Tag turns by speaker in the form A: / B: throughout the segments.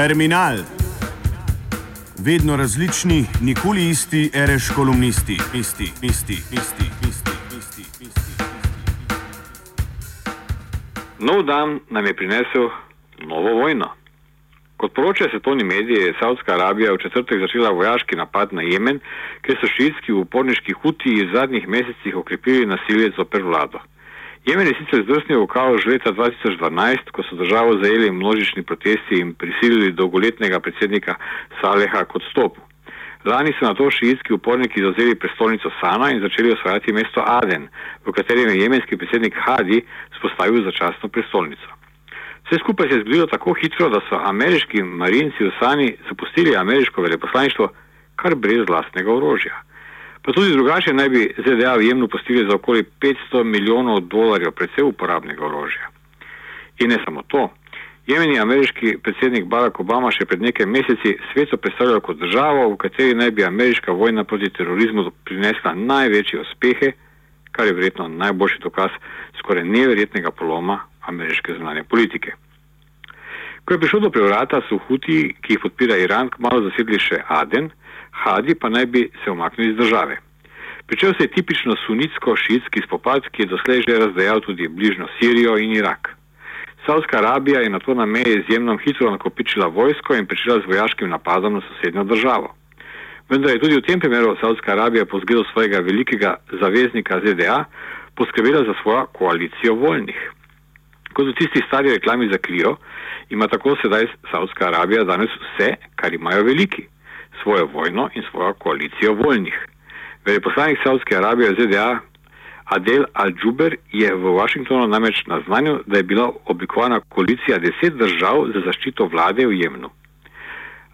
A: Terminal. Vedno različni, nikoli isti, reš kolumnisti, isti, isti, isti, isti, isti, isti.
B: Nov dan nam je prinesel novo vojno. Kot poročajo svetovni mediji, je Saudska Arabija v četrtek začela vojaški napad na Jemen, ker so šiitski uporniški huti v zadnjih mesecih okrepili nasilje zoper vlado. Jemen je sicer zdrsnil v kaos že leta 2012, ko so državo zajeli množični protesti in prisilili dolgoletnega predsednika Saleha k odstopu. Lani so na to šiitski uporniki zauzeli prestolnico Sana in začeli osvajati mesto Aden, v katerem je jemenski predsednik Hadi spostavil začasno prestolnico. Vse skupaj se je zgodilo tako hitro, da so ameriški marinci v Sani zapustili ameriško veleposlaništvo kar brez vlastnega orožja. Pa tudi drugače naj bi ZDA v Jemnu postili za okoli 500 milijonov dolarjev predvsej uporabnega orožja. In ne samo to. Jemen je ameriški predsednik Barack Obama še pred nekaj meseci svetu predstavljal kot državo, v kateri naj bi ameriška vojna proti terorizmu prinesla največje uspehe, kar je verjetno najboljši dokaz skoraj neverjetnega poloma ameriške zunanje politike. Ko je prišlo do prevrata, so Huti, ki jih podpira Iran, kmalo zasedli še Aden, Hadi pa naj bi se omaknili iz države. Pričel se je tipično sunitsko-šiitski spopad, ki je doslej že razdajal tudi bližnjo Sirijo in Irak. Saudska Arabija je na to na meji izjemno hitro nakopičila vojsko in pričela z vojaškim napadom na sosednjo državo. Vendar je tudi v tem primeru Saudska Arabija po zgledu svojega velikega zaveznika ZDA poskrbela za svojo koalicijo voljnih. Kot v tisti stari reklami za Klijo, ima tako sedaj Saudska Arabija danes vse, kar imajo veliki svojo vojno in svojo koalicijo voljnih. Veleposlanik Saudske Arabije ZDA Adel Al-Džuber je v Washingtonu namreč naznanil, da je bila oblikovana koalicija deset držav za zaščito vlade v Jemnu.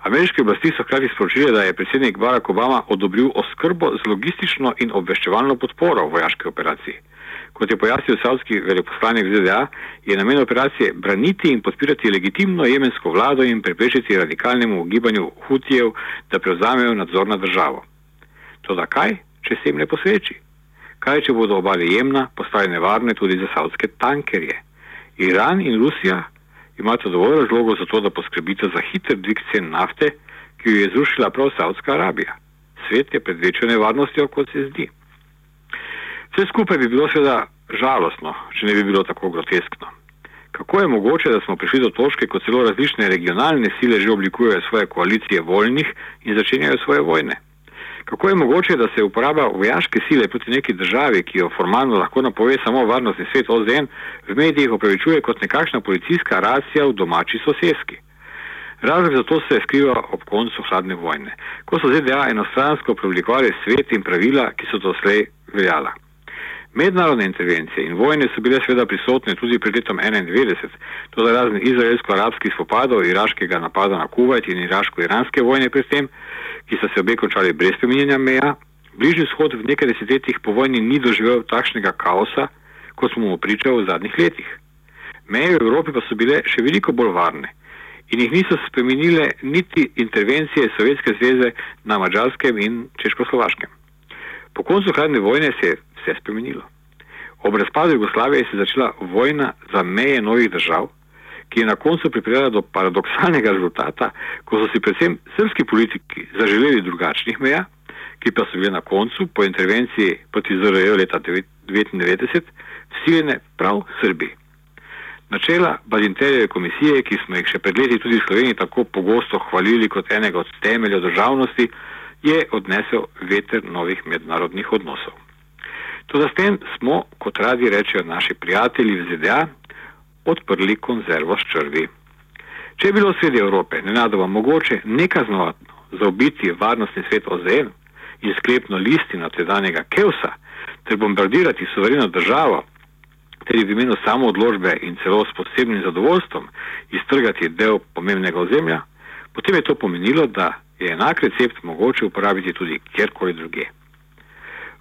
B: Ameriške oblasti so hkrati sporočile, da je predsednik Barack Obama odobril oskrbo z logistično in obveščevalno podporo v vojaški operaciji. Kot je pojasnil savski veleposlanik ZDA, je namen operacije braniti in podpirati legitimno jemensko vlado in preprečiti radikalnemu gibanju Hutijev, da prevzamejo nadzor nad državo. Toda kaj, če se jim ne posreči? Kaj, če bodo obale Jemna postale nevarne tudi za savske tankerje? Iran in Rusija imata dovolj razlogov za to, da poskrbite za hiter dvig cen nafte, ki jo je zrušila prav Saudska Arabija. Svet je pred večjo nevarnostjo, kot se zdi. Vse skupaj bi bilo seveda žalostno, če ne bi bilo tako groteskno. Kako je mogoče, da smo prišli do točke, ko celo različne regionalne sile že oblikujejo svoje koalicije voljnih in začenjajo svoje vojne? Kako je mogoče, da se uporaba vojaške sile proti neki državi, ki jo formalno lahko napove samo varnostni svet OZN, v medijih opravičuje kot nekakšna policijska racija v domači sosedski? Razlog za to se skriva ob koncu hladne vojne, ko so ZDA enostransko preoblikovali svet in pravila, ki so doslej veljala. Mednarodne intervencije in vojne so bile seveda prisotne tudi pred letom 1991, tudi razen izraelsko-arabskih spopadov, iraškega napada na Kuwait in iraško-iranske vojne predtem, ki so se obe končali brez spremenjenja meja. Bližnji vzhod v nekaj desetletjih po vojni ni doživel takšnega kaosa, kot smo mu pričali v zadnjih letih. Meje v Evropi pa so bile še veliko bolj varne in jih niso spremenile niti intervencije Sovjetske zveze na Mačarskem in Češko-Slovaškem. Po koncu hladne vojne se je vse spremenilo. Ob razpadu Jugoslavije se je začela vojna za meje novih držav, ki je na koncu pripeljala do paradoksalnega rezultata, ko so si predvsem srpski politiki zaželeli drugačnih meja, ki pa so bile na koncu po intervenciji proti ZRE leta 1999 vsiljene prav Srbiji. Načela Badinterjeve komisije, ki smo jih še pred leti tudi v Sloveniji tako pogosto hvalili kot enega od temeljev državnosti, je odnesel veter novih mednarodnih odnosov. Tudi s tem smo, kot radi rečejo naši prijatelji v ZDA, odprli konzervo s črvi. Če je bilo sredi Evrope nenadoma mogoče nekaznovano zaobiti varnostni svet OZN in sklepno listino tedanjega Keusa ter bombardirati suvereno državo, ter v imenu samo odložbe in celo s posebnim zadovoljstvom iztrgati del pomembnega ozemlja, potem je to pomenilo, da je enak recept mogoče uporabiti tudi kjerkoli druge.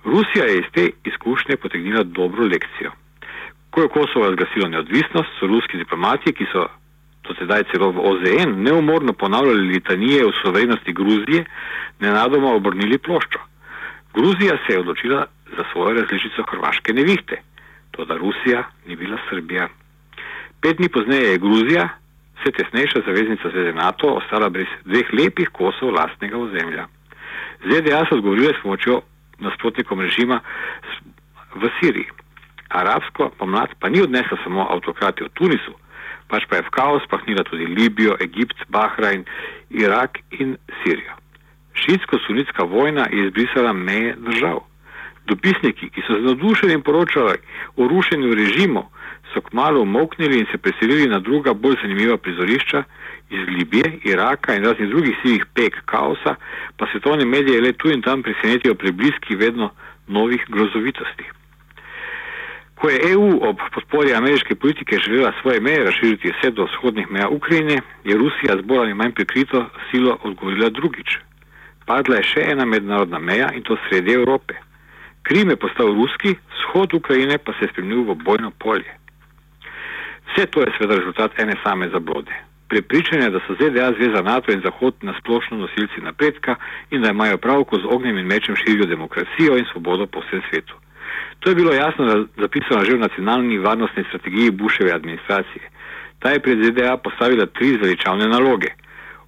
B: Rusija je iz te izkušnje potegnila dobro lekcijo. Ko je Kosovo razglasilo neodvisnost, so ruski diplomati, ki so do sedaj celo v OZN neumorno ponavljali litanije o suverenosti Gruzije, nenadoma obrnili ploščo. Gruzija se je odločila za svojo različico hrvaške nevihte, to da Rusija ni bila Srbija. Pet dni pozneje je Gruzija, vse tesnejša zaveznica Zveze NATO, ostala brez dveh lepih kosov lastnega ozemlja. ZDA so odgovorile s pomočjo nasprotnikom režima v Siriji. Arabsko pomlad pa ni odnesla samo avtokrati v Tunisu, pač pa je v kaos pahnila tudi Libijo, Egipt, Bahrajn, Irak in Sirijo. Šitsko-sunitska vojna je izbrisala meje držav. Dopisniki, ki so z nadušenjem poročali o rušenju režimov, so kmalo umoknili in se preselili na druga, bolj zanimiva prizorišča iz Libije, Iraka in raznih drugih sivih pek kaosa, pa svetovne medije le tu in tam presenetijo prebliski vedno novih grozovitosti. Ko je EU ob podpori ameriške politike želela svoje meje razširiti vse do vzhodnih meja Ukrajine, je Rusija z bolj ali manj prikrito silo odgovorila drugič. Padla je še ena mednarodna meja in to sredi Evrope. Krim je postal ruski, vzhod Ukrajine pa se je spremenil v bojno polje. Vse to je seveda rezultat ene same zablode. Prepričanje, da so ZDA, Zveza NATO in Zahod na splošno nosilci napredka in da imajo prav, ko z ognjem in mečem širijo demokracijo in svobodo po vsem svetu. To je bilo jasno zapisano že v nacionalni varnostni strategiji Buševe administracije. Ta je pred ZDA postavila tri zveličavne naloge.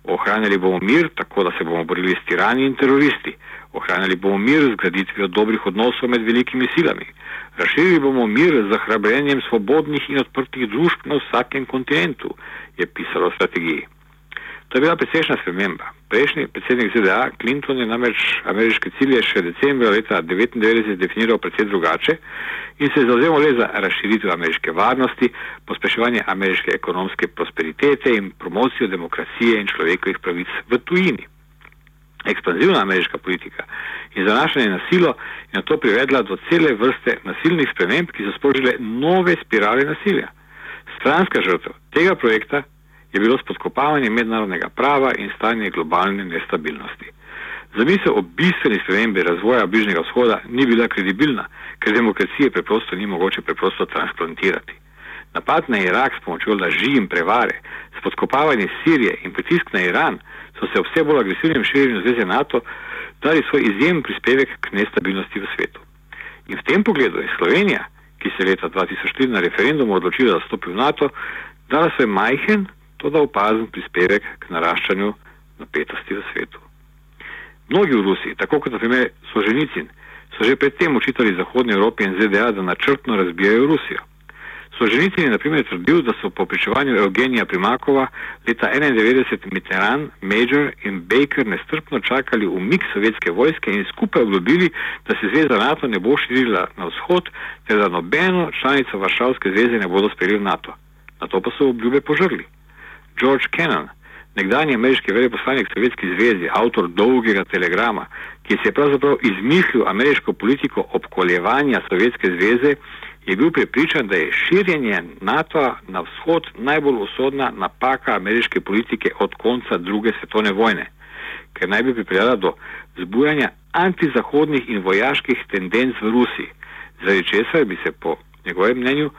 B: Ohranjali bomo mir, tako da se bomo borili s tirani in teroristi. Ohranjali bomo mir z graditvijo dobrih odnosov med velikimi silami. Razširili bomo mir z zahrabrenjem svobodnih in odprtih družb na vsakem kontinentu, je pisalo v strategiji. To je bila precejšna sprememba. Prejšnji predsednik ZDA Clinton je namreč ameriške cilje še decembra leta 1999 definiral precej drugače in se je zauzemal le za razširitev ameriške varnosti, pospeševanje ameriške ekonomske prosperitete in promocijo demokracije in človekovih pravic v tujini. Ekspanzivna ameriška politika in zanašanje na silo je na to privedla do cele vrste nasilnih sprememb, ki so sprožile nove spirale nasilja. Stranska žrtev tega projekta je bilo spodkopavanje mednarodnega prava in stanje globalne nestabilnosti. Zamisel o bistveni spremembi razvoja Bližnjega vzhoda ni bila kredibilna, ker demokracije preprosto ni mogoče preprosto transplantirati. Napad na Irak s pomočjo laži in prevare, spodkopavanje Sirije in pritisk na Iran so se vse bolj agresivnem širjenju Zveze NATO dali svoj izjemen prispevek k nestabilnosti v svetu. In v tem pogledu je Slovenija, ki se je leta 2004 na referendumu odločila, da stopi v NATO, dala svoj majhen, tudi opazen prispevek k naraščanju napetosti v svetu. Mnogi v Rusiji, tako kot na primer Soženicin, so že predtem učitali Zahodnji Evropi in ZDA, da načrtno razbijajo Rusijo. Soženicin je na primer trdil, da so po pričevanju Evgenija Primakova leta 1991 Mitterrand, Major in Baker nestrpno čakali umik sovjetske vojske in skupaj obljubili, da se zveza NATO ne bo širila na vzhod, ter da nobeno članico Varšavske zveze ne bodo sprejeli v NATO. Na to pa so obljube požrli. George Kennan, nekdanji ameriški veleposlanik Sovjetski zvezi, avtor dolgega telegrama, ki si je pravzaprav izmislil ameriško politiko obkoljevanja Sovjetske zveze, je bil prepričan, da je širjenje NATO na vzhod najbolj usodna napaka ameriške politike od konca druge svetovne vojne, ker naj bi pripeljala do zbujanja antizahodnih in vojaških tendenc v Rusiji, zaradi česar bi se po njegovem mnenju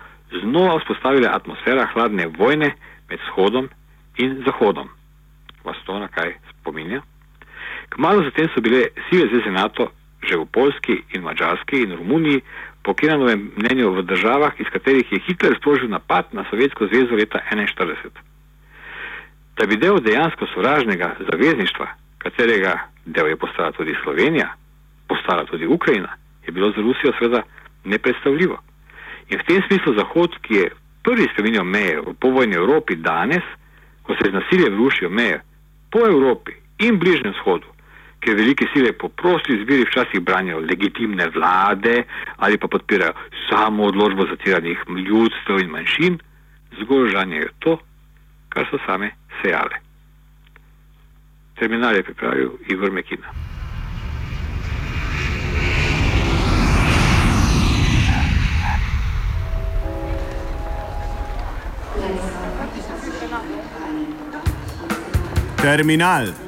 B: znova vzpostavila atmosfera hladne vojne med vzhodom in zahodom. Vas to na kaj spominja? Kmalo zatem so bile sile zveze NATO že v Polski in Mačarski in Romuniji, po Kenanovem mnenju v državah, iz katerih je Hitler sprožil napad na Sovjetsko zvezo leta 1941. Da bi del dejansko sovražnega zavezništva, katerega del je postala tudi Slovenija, postala tudi Ukrajina, je bilo za Rusijo seveda nepredstavljivo. In v tem smislu Zahod, ki je prvi spremenil meje v povojni Evropi danes, ko se z nasiljem rušijo meje po Evropi in Bližnjem shodu, ker velike sile po prosti izbiri včasih branijo legitimne vlade ali pa podpirajo samo odložbo zatiranih ljudstv in manjšin, zgolj žanjejo to, kar so same sejale. Terminal je pripravil Igor Mekina.
A: Terminal.